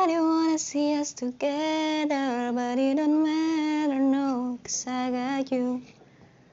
Everybody wanna see us together, but it don't matter, no, cause I got you.